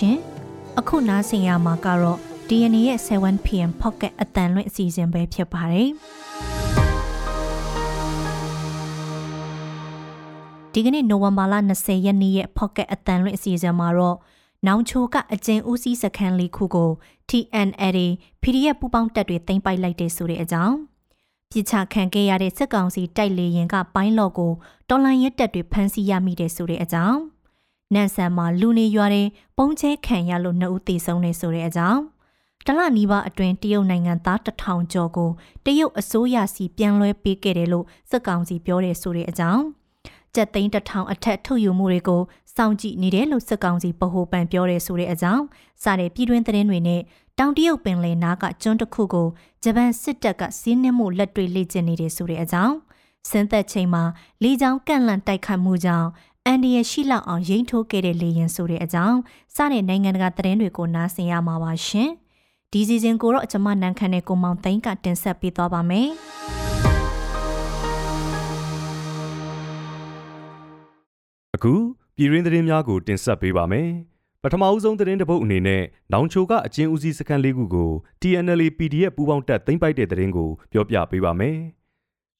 ရှင်။အခုနားဆင်ရမှာကတော့ DNA ရဲ့ 7pm pocket အတန်လွင့်အစီအစဉ်ပဲဖြစ်ပါတယ်။ဒီကနေ့နိုဝင်ဘာလ20ရက်နေ့ရဲ့ pocket အတန်လွင့်အစီအစဉ်မှာတော့နောင်ချိုကအကျဉ်ဦးစီးစခန်းလေးခုကို TNLA PDF ပူပေါင်းတပ်တွေတင်ပိုက်လိုက်တဲ့ဆိုတဲ့အကြောင်းပြစ်ချခံခဲ့ရတဲ့စစ်ကောင်စီတိုက်လေရင်ကပိုင်းလော့ကိုတော်လန်ရက်တပ်တွေဖမ်းဆီးရမိတဲ့ဆိုတဲ့အကြောင်း နန်ဆန်မှာလူနေရွာတဲ့ပုံချဲခံရလို့နှစ်ဦးသေဆုံးနေဆိုတဲ့အကြောင်းတလနီးပါအတွင်းတရုတ်နိုင်ငံသားတထောင်ကျော်ကိုတရုတ်အစိုးရစီပြန်လွှဲပေးခဲ့တယ်လို့စစ်ကောင်စီပြောတယ်ဆိုတဲ့အကြောင်းကျက်သိန်းတထောင်အထက်ထုတ်ယူမှုတွေကိုစောင့်ကြည့်နေတယ်လို့စစ်ကောင်စီဗဟိုပန်ပြောတယ်ဆိုတဲ့အကြောင်းစတဲ့ပြည်တွင်းသတင်းတွေနဲ့တောင်တရုတ်ပင်လယ်နားကကျွန်းတစ်ခုကိုဂျပန်စစ်တပ်ကစီးနှင်းမှုလက်တွေလေ့ကျင့်နေတယ်ဆိုတဲ့အကြောင်းစင်သက်ချိန်မှာလေကြောင်းကန့်လန့်တိုက်ခတ်မှုကြောင့် အန်ဒီရရှိလောက်အောင်ရိမ့်ထိုးခဲ့တဲ့လေရင်ဆိုတဲ့အကြောင်းစတဲ့နိုင်ငံတကာသတင်းတွေကိုနားဆင်ရမှာပါရှင်ဒီစီစဉ်ကိုတော့ကျွန်မနန်းခမ်းနဲ့ကိုမောင်သိန်းကတင်ဆက်ပေးသွားပါမယ်အခုပြည်ရင်းသတင်းများကိုတင်ဆက်ပေးပါမယ်။ပထမအဦးဆုံးသတင်းတစ်ပုဒ်အနေနဲ့နောင်ချိုကအချင်းဦးစီးစခန်းလေးခုကို TNL PDF ပူးပေါင်းတပ်သိမ်းပိုက်တဲ့သတင်းကိုပြောပြပေးပါမယ်။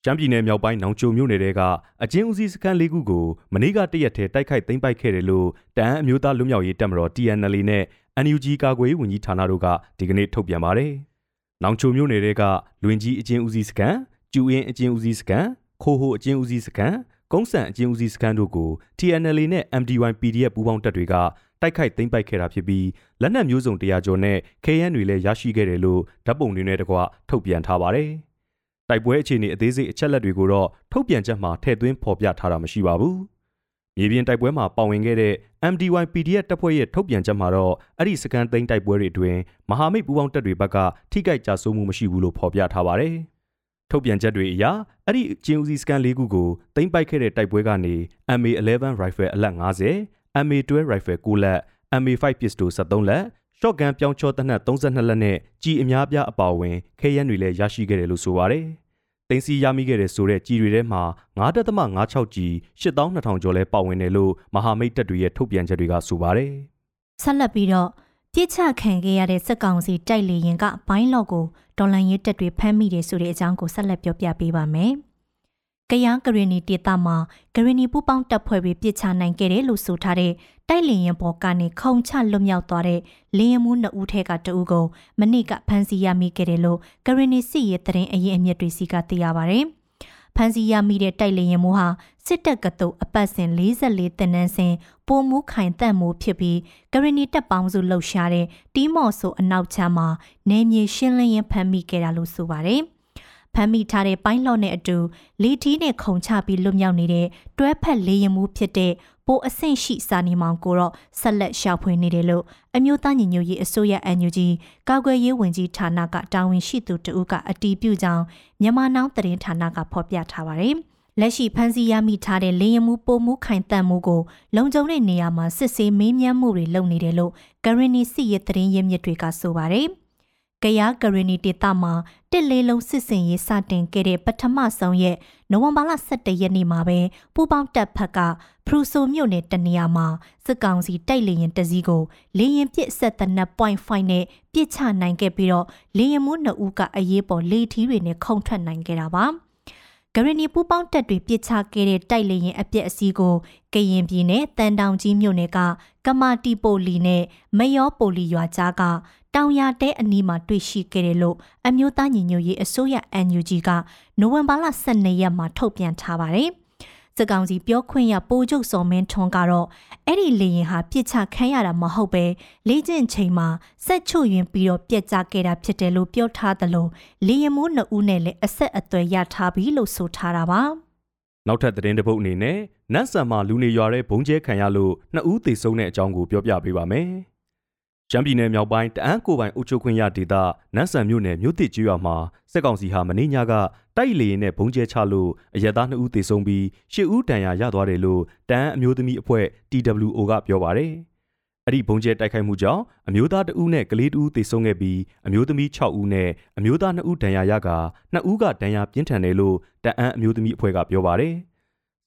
ရှမ်းပြည်နယ်မြောက်ပိုင်းနောင်ချိုမြို့နယ်တဲကအချင်းဦးစီးစခန်းလေးခုကိုမနေ့ကတရက်ထဲတိုက်ခိုက်သိမ်းပိုက်ခဲ့တယ်လို့တအန်းအမျိုးသားလူမျိုးရေးတပ်မတော် TNL နဲ့ NUG ကာကွယ်ရေးဝန်ကြီးဌာနတို့ကဒီကနေ့ထုတ်ပြန်ပါတယ်။နောင်ချိုမြို့နယ်တဲကလွင်ကြီးအချင်းဦးစီးစခန်း၊ကျူအင်းအချင်းဦးစီးစခန်း၊ခိုဟိုအချင်းဦးစီးစခန်းကုန်းဆန်အကျဉ်းဦးစီးစခန်းတို့ကို TNL နဲ့ MDY PDF ပူးပေါင်းတပ်တွေကတိုက်ခိုက်သိမ်းပိုက်ခဲ့တာဖြစ်ပြီးလက်နက်မျိုးစုံတရာကျော်နဲ့ KN တွေလည်းရရှိခဲ့တယ်လို့ဓာတ်ပုံတွေနဲ့တကွထုတ်ပြန်ထားပါတယ်။ တိုက်ပွဲအခြေအနေအသေးစိတ်အချက်လက်တွေကိုတော့ထုတ်ပြန်ချက်မှာထည့်သွင်းဖော်ပြထားတာမရှိပါဘူး။မြေပြင်တိုက်ပွဲမှာပါဝင်ခဲ့တဲ့ MDY PDF တပ်ဖွဲ့ရဲ့ထုတ်ပြန်ချက်မှာတော့အဲ့ဒီစကန်သိမ်းတိုက်ပွဲတွေအတွင်းမဟာမိတ်ပူးပေါင်းတပ်တွေဘက်ကထိခိုက်ကြဆုံးမှုမရှိဘူးလို့ဖော်ပြထားပါတယ်။ထုတ်ပြန်ချက်တွေအရအဲ့ဒီကျင်းဦးစီစကန်၄ခုကိုသိမ်းပိုက်ခဲ့တဲ့တိုက်ပွဲကနေ MA11 rifle အလက်50 MA12 rifle 9လက် MA5 pistol 73လက် shotgun ပြောင်းချောတနက်32လက်နဲ့ကြီးအများပြားအပါအဝင်ခဲယမ်းတွေလည်းရရှိခဲ့တယ်လို့ဆိုပါတယ်။ တင်စီရမိခဲ့တဲ့ဆိုတဲ့ကြီးတွေထဲမှာ9.56ကြီး8200ကျော်လဲပါဝင်တယ်လို့မဟာမိတ်တပ်တွေရဲ့ထုတ်ပြန်ချက်တွေကဆိုပါတယ်။ဆက်လက်ပြီးတော့ပြစ်ချခံခဲ့ရတဲ့စက်ကောင်စီတိုက်လေရင်ကဘိုင်းလော့ကိုဒေါ်လန်ရေးတက်တွေဖမ်းမိတယ်ဆိုတဲ့အကြောင်းကိုဆက်လက်ပြောပြပေးပါမယ်။ကရန်ကရီနီဒေတာမှာကရီနီပူပေါင်းတပ်ဖွဲ့ပြီးပြစ်ချနိုင်ခဲ့တယ်လို့ဆိုထားတဲ့ တိုက်လေရင်ပေါ်ကနေခုံချလွတ်မြောက်သွားတဲ့လင်းရမှုနှစ်ဦးထဲကတဦးကိုမနစ်ကဖမ်းဆီးရမိခဲ့တယ်လို့ကရီနီစစ်ရေးတရင်အရင်အမြစ်တွေစီကသိရပါဗျ။ဖမ်းဆီးရမိတဲ့တိုက်လေရင်မိုးဟာစစ်တပ်ကတုပ်အပတ်စဉ်44တနန်းစဉ်ပိုမှုခိုင်တက်မှုဖြစ်ပြီးကရနီတပ်ပေါင်းစုလှုပ်ရှားတဲ့တီးမော့ဆိုအနောက်ချမ်းမှာနေမြေရှင်းလင်းရင်ဖမ်းမိခဲ့တာလို့ဆိုပါတယ်။ ဖမ်းမိထားတဲ့ပိုင်းလော့နဲ့အတူလေထီးနဲ့ခုံချပြီးလွတ်မြောက်နေတဲ့တွဲဖက်လေရင်မှုဖြစ်တဲ့ပိုအဆင့်ရှိစာနေမောင်ကိုတော့ဆက်လက်ရှာဖွေနေတယ်လို့အမျိုးသားညီညွတ်ရေးအစိုးရ NUG ကာကွယ်ရေးဝန်ကြီးဌာနကတာဝန်ရှိသူတဦးကအတီးပြုကြောင်းမြန်မာနောင်သတင်းဌာနကဖော်ပြထားပါတယ်။လက်ရှိဖမ်းဆီးရမိထားတဲ့လေရင်မှုပိုမှုခိုင်တန့်မှုကိုလုံခြုံတဲ့နေရာမှာစစ်ဆေးမေးမြန်းမှုတွေလုပ်နေတယ်လို့ဂရနီစီရဲ့သတင်းရင်းမြစ်တွေကဆိုပါတယ်။ ကယားဂရနီဒေတာမှာတစ်လေးလုံးစစ်စင်ရေးစတင်ခဲ့တဲ့ပထမဆုံးရဲ့နိုဝင်ဘာလ17ရက်နေ့မှာပဲပူပေါင်းတပ်ဖက်ကဖရူဆိုမြို့နယ်တနေရာမှာစစ်ကောင်စီတိုက်လေရင်တစည်းကိုလေရင်ပစ်ဆက်တဲ့9.5နဲ့ပစ်ချနိုင်ခဲ့ပြီးတော့လေရင်မှုနှစ်ဦးကအရေးပေါ်လေထီးတွေနဲ့ခုန်ထွက်နိုင်ခဲ့တာပါ။ဂရနီပူပေါင်းတပ်တွေပစ်ချခဲ့တဲ့တိုက်လေရင်အပြက်အစည်းကိုကရင်ပြည်နယ်တန်တောင်ကြီးမြို့နယ်ကကမာတီပိုလီနဲ့မယောပိုလီရွာကြားက တောင်ရတဲအနီးမှာတွေ့ရှိခဲ့တယ်လို့အမျိုးသားညီညွတ်ရေးအစိုးရ NUG ကနိုဝင်ဘာလ12ရက်မှာထုတ်ပြန်ထားပါတယ်။စစ်ကောင်စီပြောခွင့်ရပိုးချုပ်စော်မင်းထွန်းကတော့အဲ့ဒီလေရင်ဟာပြစ်ချခံရတာမဟုတ်ပဲလေ့ကျင့်ချိန်မှာစက်ချုပ်ရင်ပြီးတော့ပြက်ကျခဲ့တာဖြစ်တယ်လို့ပြောထားသလိုလေရင်မိုးနှစ်ဦးနဲ့လည်းအဆက်အသွယ်ရထားပြီလို့ဆိုထားတာပါနောက်ထပ်သတင်းတစ်ပုဒ်အနေနဲ့နတ်ဆန်မှာလူနေရွာတဲ့ဘုံကျဲခံရလို့နှစ်ဦးသေဆုံးတဲ့အကြောင်းကိုပြောပြပေးပါမယ်။ ရှမ်းပြည်နယ်မြောက်ပိုင်းတအန်းကိုပိုင်အုပ်ချုပ်ခွင့်ရဒေသနန်းဆန်မြို့နယ်မြို့တစ်ကျွော်မှာစစ်ကောင်စီဟာမင်းညကတိုက်လေရင်နဲ့ဘုံကျဲချလို့အရက်သား2ဦးသေဆုံးပြီး10ဦးဒဏ်ရာရသွားတယ်လို့တအန်းအမျိုးသမီးအဖွဲ့ TWO ကပြောပါတယ်။အဲ့ဒီဘုံကျဲတိုက်ခိုက်မှုကြောင့်အမျိုးသား2ဦးနဲ့ကလေး2ဦးသေဆုံးခဲ့ပြီးအမျိုးသမီး6ဦးနဲ့အမျိုးသား2ဦးဒဏ်ရာရက2ဦးကဒဏ်ရာပြင်းထန်တယ်လို့တအန်းအမျိုးသမီးအဖွဲ့ကပြောပါတယ်။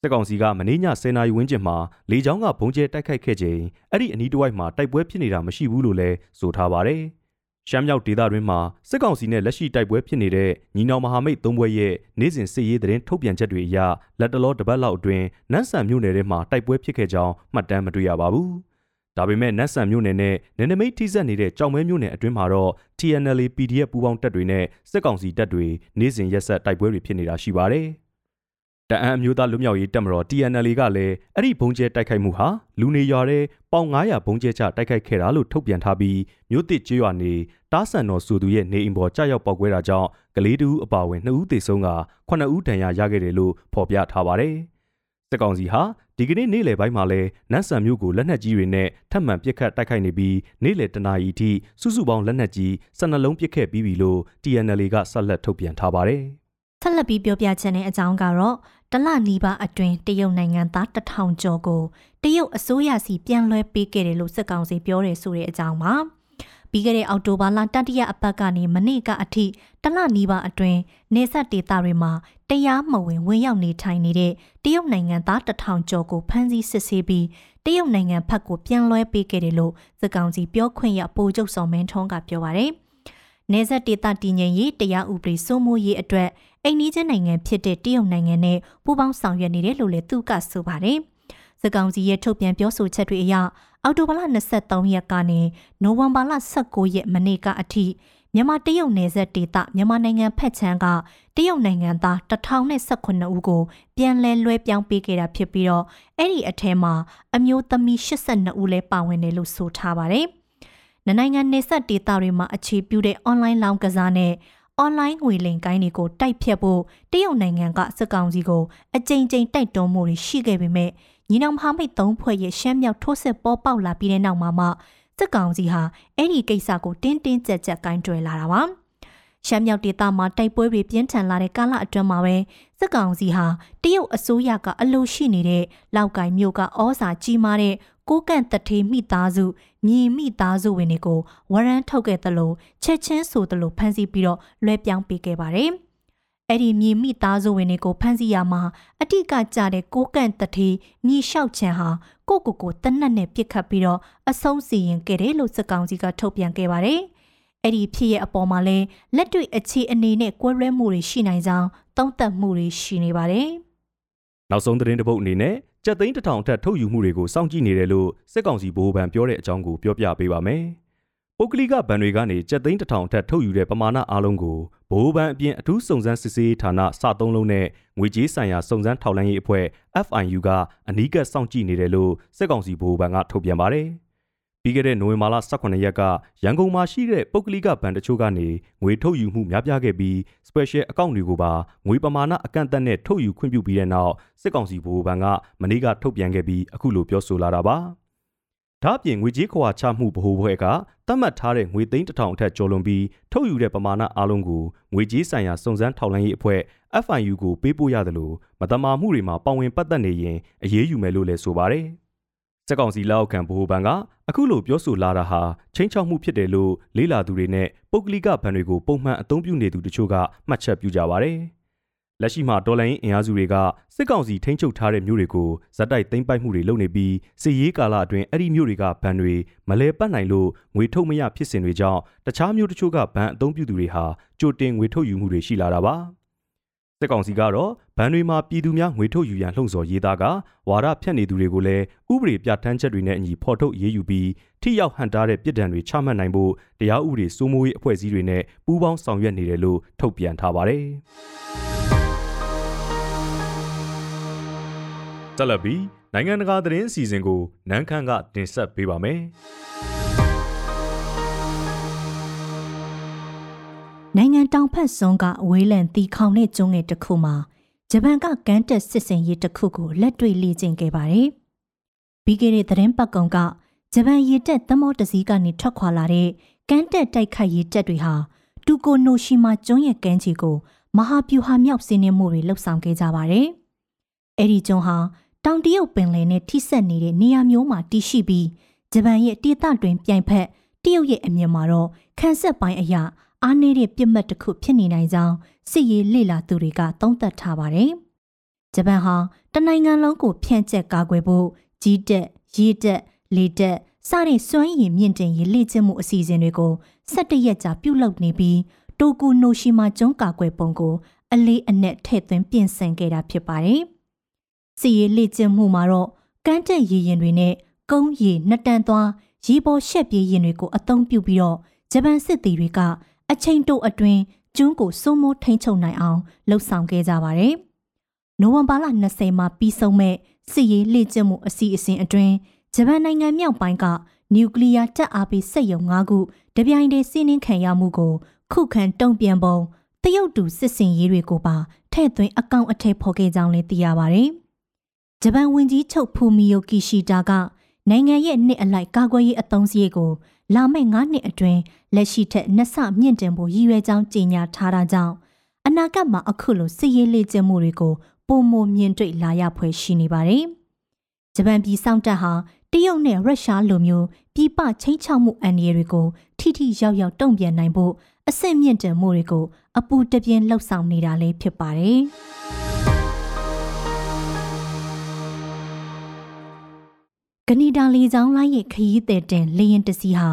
စစ်ကောင်စီကမနေ့ည10နာရီဝန်းကျင်မှာလေကြောင်းကဘုံကျဲတိုက်ခိုက်ခဲ့ချိန်အဲ့ဒီအနီးတစ်ဝိုက်မှာတိုက်ပွဲဖြစ်နေတာမရှိဘူးလို့လည်းဆိုထားပါတယ်။ရှမ်းမြောက်ဒေသတွင်းမှာစစ်ကောင်စီနဲ့လက်ရှိတိုက်ပွဲဖြစ်နေတဲ့ညီနောင်မဟာမိတ်သုံးဘွဲရဲ့နေ့စဉ်စစ်ရေးသတင်းထုတ်ပြန်ချက်တွေအရလက်တလောတပတ်လောက်အတွင်းနန်းဆန်မြို့နယ်ထဲမှာတိုက်ပွဲဖြစ်ခဲ့ကြောင်းမှတ်တမ်းမတွေ့ရပါဘူး။ဒါပေမဲ့နတ်ဆန်မြို့နယ်နဲ့နယ်နိမိတ်ထိစပ်နေတဲ့ကြောင်မဲမြို့နယ်အတွင်းမှာတော့ TNLA PDF ပူးပေါင်းတပ်တွေနဲ့စစ်ကောင်စီတပ်တွေနေ့စဉ်ရက်ဆက်တိုက်ပွဲတွေဖြစ်နေတာရှိပါတယ်။ တအံအမျိုးသားလူမျိုးရေးတပ်မတော် TNL ကလည်းအဲ့ဒီဘုံကျဲတိုက်ခိုက်မှုဟာလူနေရွာတဲ့ပေါင်900ဘုံကျဲချတိုက်ခိုက်ခဲ့တာလို့ထုတ်ပြန်ထားပြီးမြို့တစ်ကျွော်နေတားဆန်တော်စုသူရဲ့နေအိမ်ပေါ်ကြာရောက်ပောက်ကွဲတာကြောင့်ကလေးတူအပါဝင်2ဦးသေဆုံးက9ဦးဒဏ်ရာရခဲ့တယ်လို့ဖော်ပြထားပါတယ်။စစ်ကောင်စီဟာဒီကနေ့နေ့လယ်ပိုင်းမှာလဲနတ်ဆန်မြို့ကိုလက်နက်ကြီးတွေနဲ့ထပ်မံပစ်ခတ်တိုက်ခိုက်နေပြီးနေ့လယ်တနာရီထိစုစုပေါင်းလက်နက်ကြီး12လုံးပစ်ခတ်ပြီးပြီလို့ TNL ကဆက်လက်ထုတ်ပြန်ထားပါတယ်။ဆက်လက်ပြီးပြောပြချင်တဲ့အကြောင်းကတော့ တလနီးပါအတွင်းတရုတ်နိုင်ငံသားတထောင်ကျော်ကိုတရုတ်အစိုးရစီပြန်လွှဲပေးခဲ့တယ်လို့စစ်ကောင်စီပြောတယ်ဆိုတဲ့အကြောင်းပါပြီးခဲ့တဲ့အောက်တိုဘာလတတိယအပတ်ကနေမနေ့ကအထိတလနီးပါအတွင်းနေဆက်ဒေသတွေမှာတရားမဝင်ဝင်ရောက်နေထိုင်နေတဲ့တရုတ်နိုင်ငံသားတထောင်ကျော်ကိုဖမ်းဆီးစစ်ဆေးပြီးတရုတ်နိုင်ငံဘက်ကိုပြန်လွှဲပေးခဲ့တယ်လို့စစ်ကောင်စီပြောခွင့်ရပိုကျုပ်စော်မင်းထွန်းကပြောပါရယ် နေဆက်ဒေသတည်ငြိမ်ရေးတရားဥပဒေစိုးမိုးရေးအတွက်အိမ်နီးချင်းနိုင်ငံဖြစ်တဲ့တရုတ်နိုင်ငံနဲ့ပူးပေါင်းဆောင်ရွက်နေတယ်လို့လည်းသူကဆိုပါတယ်။စကောင်စီရဲ့ထုတ်ပြန်ပြောဆိုချက်တွေအရအောက်တိုဘာလ23ရက်ကနေနိုဝင်ဘာလ19ရက်မနေ့ကအထိမြန်မာတရုတ်နယ်စပ်ဒေသမြန်မာနိုင်ငံဖက်ချမ်းကတရုတ်နိုင်ငံသား1018ဦးကိုပြန်လည်လွှဲပြောင်းပေးခဲ့တာဖြစ်ပြီးတော့အဲ့ဒီအထဲမှာအမျိုးသမီး82ဦးလည်းပါဝင်တယ်လို့ဆိုထားပါတယ်။ နိုင်ငံနယ်စပ်ဒေသတွေမှာအခြေပြုတဲ့ online လောင်းကစားနဲ့အွန်လိုင်းငွေလိမ်ကိုင်းတွေကိုတိုက်ဖြတ်ဖို့တရုတ်နိုင်ငံကစစ်ကောင်စီကိုအကြိမ်ကြိမ်တိုက်တွန်းမှုတွေရှိခဲ့ပေမဲ့ညီနောင်မဟာမိတ်သုံးဖွဲ့ရဲ့ရှမ်းမြောက်ထိုးစစ်ပေါ်ပေါက်လာပြီးတဲ့နောက်မှာမှစစ်ကောင်စီဟာအဲ့ဒီကိစ္စကိုတင်းတင်းကြပ်ကြပ်ကိုင်းတွယ်လာတာပါရှမ်းမြောက်ဒေသမှာတိုက်ပွဲတွေပြင်းထန်လာတဲ့ကာလအတွင်းမှာပဲစစ်ကောင်စီဟာတရုတ်အစိုးရကအလိုရှိနေတဲ့လောက်ကင်မြို့ကဩဇာကြီးမားတဲ့ ကိုကန့်တထေမိသားစုမြေမိသားစုဝင်တွေကိုဝရမ်းထုတ်ခဲ့သလိုချက်ချင်းဆိုသလိုဖမ်းဆီးပြီးတော့လွှဲပြောင်းပေးခဲ့ပါတယ်။အဲ့ဒီမြေမိသားစုဝင်တွေကိုဖမ်းဆီးရမှာအတိကကြတဲ့ကိုကန့်တထေမြေလျှောက်ချန်ဟာကိုကိုကိုတနက်နဲ့ပြစ်ခတ်ပြီးတော့အဆုံးစီရင်ခဲ့တယ်လို့စစ်ကောင်စီကထုတ်ပြန်ခဲ့ပါတယ်။အဲ့ဒီဖြစ်ရဲ့အပေါ်မှာလဲလက်တွေ့အခြေအနေနဲ့ကွဲလွဲမှုတွေရှိနိုင်ကြောင်းသုံးသပ်မှုတွေရှိနေပါတယ်။နောက်ဆုံးသတင်းတစ်ပုဒ်အနေနဲ့ ကြက်သိန်းတစ်ထောင်ထက်ထုတ်ယူမှုတွေကိုစောင့်ကြည့်နေတယ်လို့စစ်ကောင်စီဗဟိုဘဏ်ပြောတဲ့အကြောင်းကိုပြောပြပေးပါမယ်။ပုဂ္ဂလိကဘဏ်တွေကနေကြက်သိန်းတစ်ထောင်ထက်ထုတ်ယူတဲ့ပမာဏအားလုံးကိုဗဟိုဘဏ်အပြင်အထူးစုံစမ်းစစ်ဆေးဌာနစသုံးလုံးနဲ့ငွေကြေးဆိုင်ရာစုံစမ်းထောက်လှမ်းရေးအဖွဲ့ FIU ကအနီးကပ်စောင့်ကြည့်နေတယ်လို့စစ်ကောင်စီဗဟိုဘဏ်ကထုတ်ပြန်ပါတယ်။ ပြီးခဲ့တဲ့နိုဝင်ဘာလ18ရက်ကရန်ကုန်မှာရှိတဲ့ပုဂ္ဂလိကဘဏ်တချို့ကနေငွေထုတ်ယူမှုများပြားခဲ့ပြီး special account တွေကိုပါငွေပမာဏအကန့်အသတ်နဲ့ထုတ်ယူခွင့်ပြုပြီးတဲ့နောက်စစ်ကောင်စီဗဟိုဘဏ်ကမနေ့ကထုတ်ပြန်ခဲ့ပြီးအခုလိုပြောဆိုလာတာပါ။ဒါ့အပြင်ငွေကြေးခွာချမှုဗဟိုဘွဲကသတ်မှတ်ထားတဲ့ငွေသိန်းတစ်ထောင်အထက်ကျော်လွန်ပြီးထုတ်ယူတဲ့ပမာဏအလုံးကိုငွေကြေးဆိုင်ရာစုံစမ်းထောက်လှမ်းရေးအဖွဲ့ FIU ကိုပေးပို့ရတယ်လို့မတမာမှုတွေမှာပါဝင်ပတ်သက်နေရင်အရေးယူမယ်လို့လည်းဆိုပါတယ်။ စစ်ကောင်စီလက်အောက်ခံဗဟိုဘဏ်ကအခုလိုပြောဆိုလာတာဟာချင်းချောက်မှုဖြစ်တယ်လို့လေးလာသူတွေနဲ့ပုဂ္ဂလိကဘဏ်တွေကိုပုံမှန်အသုံးပြုနေသူတချို့ကမှတ်ချက်ပြုကြပါဗျ။လက်ရှိမှာဒေါ်လာရင်းအင်အားစုတွေကစစ်ကောင်စီထိန်းချုပ်ထားတဲ့မြို့တွေကိုဇက်တိုက်သိမ်းပိုက်မှုတွေလုပ်နေပြီးစစ်ရေးကာလအတွင်းအဲ့ဒီမြို့တွေကဘဏ်တွေမလဲပတ်နိုင်လို့ငွေထုတ်မရဖြစ်စဉ်တွေကြောင့်တခြားမြို့တချို့ကဘဏ်အသုံးပြုသူတွေဟာကြိုတင်ငွေထုတ်ယူမှုတွေရှိလာတာပါ။ စစ်ကောင်စီကတော့ဗန်တွေမှာပြည်သူများငွေထုတ်ယူရန်လှုံ့ဆော်ရေးသားကဝါဒဖြန့်နေသူတွေကိုလည်းဥပဒေပြဋ္ဌာန်းချက်တွေနဲ့အညီဖော်ထုတ်ရေးယူပြီးထိရောက်ဟန်တာတဲ့ပြည်ဒဏ်တွေချမှတ်နိုင်ဖို့တရားဥပဒေစိုးမိုးရေးအဖွဲ့အစည်းတွေနဲ့ပူးပေါင်းဆောင်ရွက်နေတယ်လို့ထုတ်ပြန်ထားပါတယ်။တက်လက်ပြီးနိုင်ငံတကာသတင်းအစီအစဉ်ကိုနန်းခမ်းကတင်ဆက်ပေးပါမယ်။ နိုင်ငံတောင်ဖက်စွန်းကအဝေးလံတီခေါင်တဲ့ကျွန်းငယ်တစ်ခုမှာဂျပန်ကကမ်းတက်စစ်စင်ရေးတစ်ခုကိုလက်တွေ့လေ့ကျင့်ခဲ့ပါတယ်။ပြီးခဲ့တဲ့သတင်းပတ်ကောင်ကဂျပန်ရေတပ်သမောတစည်းကနေထွက်ခွာလာတဲ့ကမ်းတက်တိုက်ခိုက်ရေးတပ်တွေဟာတူကိုနိုရှိမာကျွန်းရဲ့ကမ်းခြေကိုမဟာဗျူဟာမြောက်စင်းနှမှုတွေလှုပ်ဆောင်ခဲ့ကြပါတယ်။အဲ့ဒီကျွန်းဟာတောင်တရုတ်ပင်လယ်နဲ့ထိစပ်နေတဲ့နေရာမျိုးမှာတည်ရှိပြီးဂျပန်ရဲ့ဒေသတွင်ပြိုင်ဖက်တရုတ်ရဲ့အမြင်မှာတော့ခန်းဆက်ပိုင်းအရာ အားနည်းတဲ့ပြစ်မှတ်တစ်ခုဖြစ်နေနိုင်ကြောင်းစစ်ရေးလေ့လာသူတွေကသုံးသပ်ထားပါတယ်ဂျပန်ဟာတနိုင်ငံလုံးကိုဖြန့်ကျက်ကာကွယ်ဖို့ကြီးတက်ရေတက်လေတက်စတဲ့စွမ်းရည်မြင့်တင်ရေးလေ့ကျင့်မှုအစီအစဉ်တွေကို17ရက်ကြာပြုလုပ်နေပြီးတိုကူနိုရှိမာကျွန်းကာကွယ်ပုံကို အလေးအနက်ထည့်သွင်းပြင်ဆင်ခဲ့တာဖြစ်ပါတယ်။စီရေးလေ့ကျင့်မှုမှာတော့ကမ်းတက်ရည်ရင်တွေနဲ့ကုန်းရည်နှစ်တန်သွားရေပေါ်ရှက်ပြေးရင်တွေကိုအသုံးပြုပြီးတော့ဂျပန်စစ်သည်တွေက အချိန်တိုအတွင်းကျွန်းကိုစိုးမိုးထိန်းချုပ်နိုင်အောင်လှုပ်ဆောင်ခဲ့ကြပါတယ်။နိုဝင်ဘာလ20မှာပြီးဆုံးမဲ့စစ်ရေးလေ့ကျင့်မှုအစီအစဉ်အတွင်းဂျပန်နိုင်ငံမြောက်ပိုင်းကနျူကလ িয়ার တပ်အားပေးစက်ရုံ၅ခုတပြိုင်တည်းစီးနှင်းခံရမှုကို ခုခံတုံ့ပြန်ပုံတရုတ်တူစစ်စင်ရေးတွေကိုပါထဲ့သွင်းအကောင့်အထည်ဖော်ခဲ့ကြောင်းလည်းသိရပါတယ်။ဂျပန်ဝန်ကြီးချုပ်ဖူမီယိုကီရှီတာကနိုင်ငံရဲ့နှစ်အလိုက်ကာကွယ်ရေးအသုံးစရိတ်ကို လာမယ့်9နှစ်အတွင်းလက်ရှိထက်နှစ်ဆမြင့်တင်ဖို့ရည်ရွယ်ကြောင်းကြေညာထားတာကြောင့်အနာဂတ်မှာအခုလိုစစ်ရေးလေ့ကျင့်မှုတွေကိုပုံမမြင်တွေ့လာရဖွယ်ရှိနေပါတယ်။ဂျပန်ပြည်စောင့်တပ်ဟာတရုတ်နဲ့ရုရှားလိုမျိုးပြည်ပချင်းချောက်မှုအန္တရာယ်တွေကိုထိထိရောက်ရောက်တုံ့ပြန်နိုင်ဖို့အဆင့်မြင့်တင်မှုတွေကိုအပူတပြင်းလှုပ်ဆောင်နေတာလေးဖြစ်ပါတယ်။ ကနီဒါလီချောင်းလိုက်ရဲ့ခရီးသည်တင်လေရင်တစီဟာ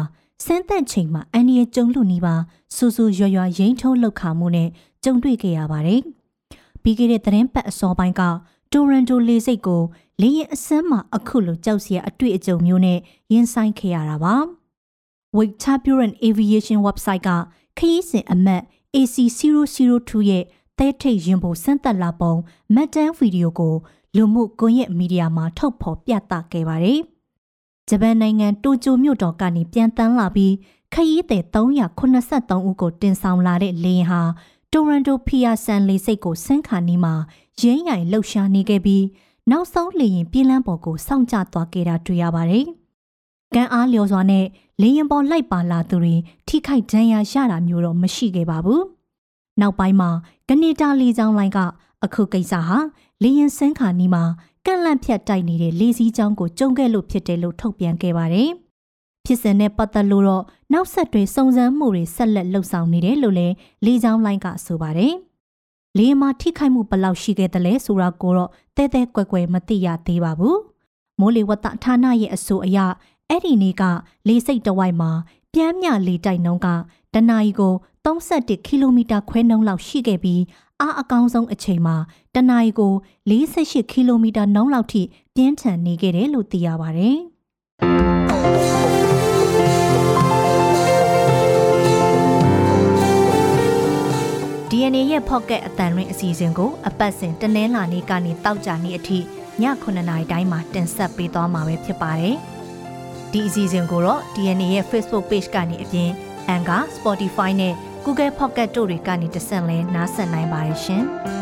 စမ်းသက်ချိန်မှာအန်ဒီရဲ့ကျုံလူနီးပါဆူဆူရွရွရိမ့်ထုံးလောက်ခါမှုနဲ့ကြုံတွေ့ခဲ့ရပါတယ်။ပြီးခဲ့တဲ့သတင်းပတ်အစောပိုင်းကတိုရန်တိုလေစိတ်ကိုလေရင်အစမ်းမှာအခုလိုကြောက်စရာအတွေ့အကြုံမျိုးနဲ့ရင်ဆိုင်ခဲ့ရတာပါ။ Wake Taburan Aviation website ကခရီးစဉ်အမှတ် AC002 ရဲ့တဲထိတ်ရင်ပုံစမ်းသက်လာပုံမတ်တန်းဗီဒီယိုကို လူမှုကွန်ရက်မီဒီယာမှာထုတ်ဖော်ပြသခဲ့ပါတယ်။ဂျပန်နိုင်ငံတိုကျိုမြို့တော်ကနေပြန်တန်းလာပြီးခရီးသည်383ဦးကိုတင်ဆောင်လာတဲ့လေယာဉ်ဟာတိုရန်တိုဖီယာဆန်လေစိတ်ကိုဆင်းခါနီးမှာရင်းရိုင်လှုပ်ရှားနေခဲ့ပြီးနောက်ဆုံးလေရင်ပြေးလန်းပေါ်ကိုစောင့်ကြသွားခဲ့တာတွေ့ရပါတယ်။ကံအားလျော်စွာနဲ့လေရင်ပေါ်လိုက်ပါလာသူတွေထိခိုက်ဒဏ်ရာရတာမျိုးတော့မရှိခဲ့ပါဘူး။နောက်ပိုင်းမှာကနေတာလေကြောင်းလိုင်းက အခုကိစ္စဟာလေရင်စန်းခါနီးမှာကန့်လန့်ဖြတ်တိုက်နေတဲ့လေစည်းကြောင်းကိုကျုံခဲ့လို့ဖြစ်တယ်လို့ထုတ်ပြန်ခဲ့ပါတယ်။ဖြစ်စဉ်နဲ့ပတ်သက်လို့တော့နောက်ဆက်တွဲစုံစမ်းမှုတွေဆက်လက်လှုပ်ဆောင်နေတယ်လို့လည်းလေကြောင်းလိုင်းကဆိုပါတယ်။လေမှာထိခိုက်မှုဘယ်လောက်ရှိခဲ့သလဲဆိုတာကိုတော့တဲတဲကွယ်ကွယ်မသိရသေးပါဘူး။မိုးလေဝသဌာနရဲ့အဆိုအရအဲ့ဒီနေ့ကလေစိတ်တဝိုက်မှာပြမ်းမြလေတိုက်နှုန်းကတနအီကို31ကီလိုမီတာခွဲနှုန်းလောက်ရှိခဲ့ပြီး အားအကောင်းဆုံးအချိန်မှာတနအီကို48ကီလိုမီတာနှုန်းလောက်ထိပြင်းထန်နေခဲ့တယ်လို့သိရပါတယ်။ DNA ရဲ့ Pocket အတန်ရင်းအစီအစဉ်ကိုအပတ်စဉ်တနင်္လာနေ့ကနေတောက်ကြနေ့အထိည9:00နာရီတိုင်းမှာတင်ဆက်ပေးသွားမှာပဲဖြစ်ပါတယ်။ဒီအစီအစဉ်ကိုတော့ DNA ရဲ့ Facebook Page ကနေအပြင် Anchor, Spotify နဲ့ Google Pocket တို့တွေကနေတဆင့်လဲနားဆင်နိုင်ပါတယ်ရှင်။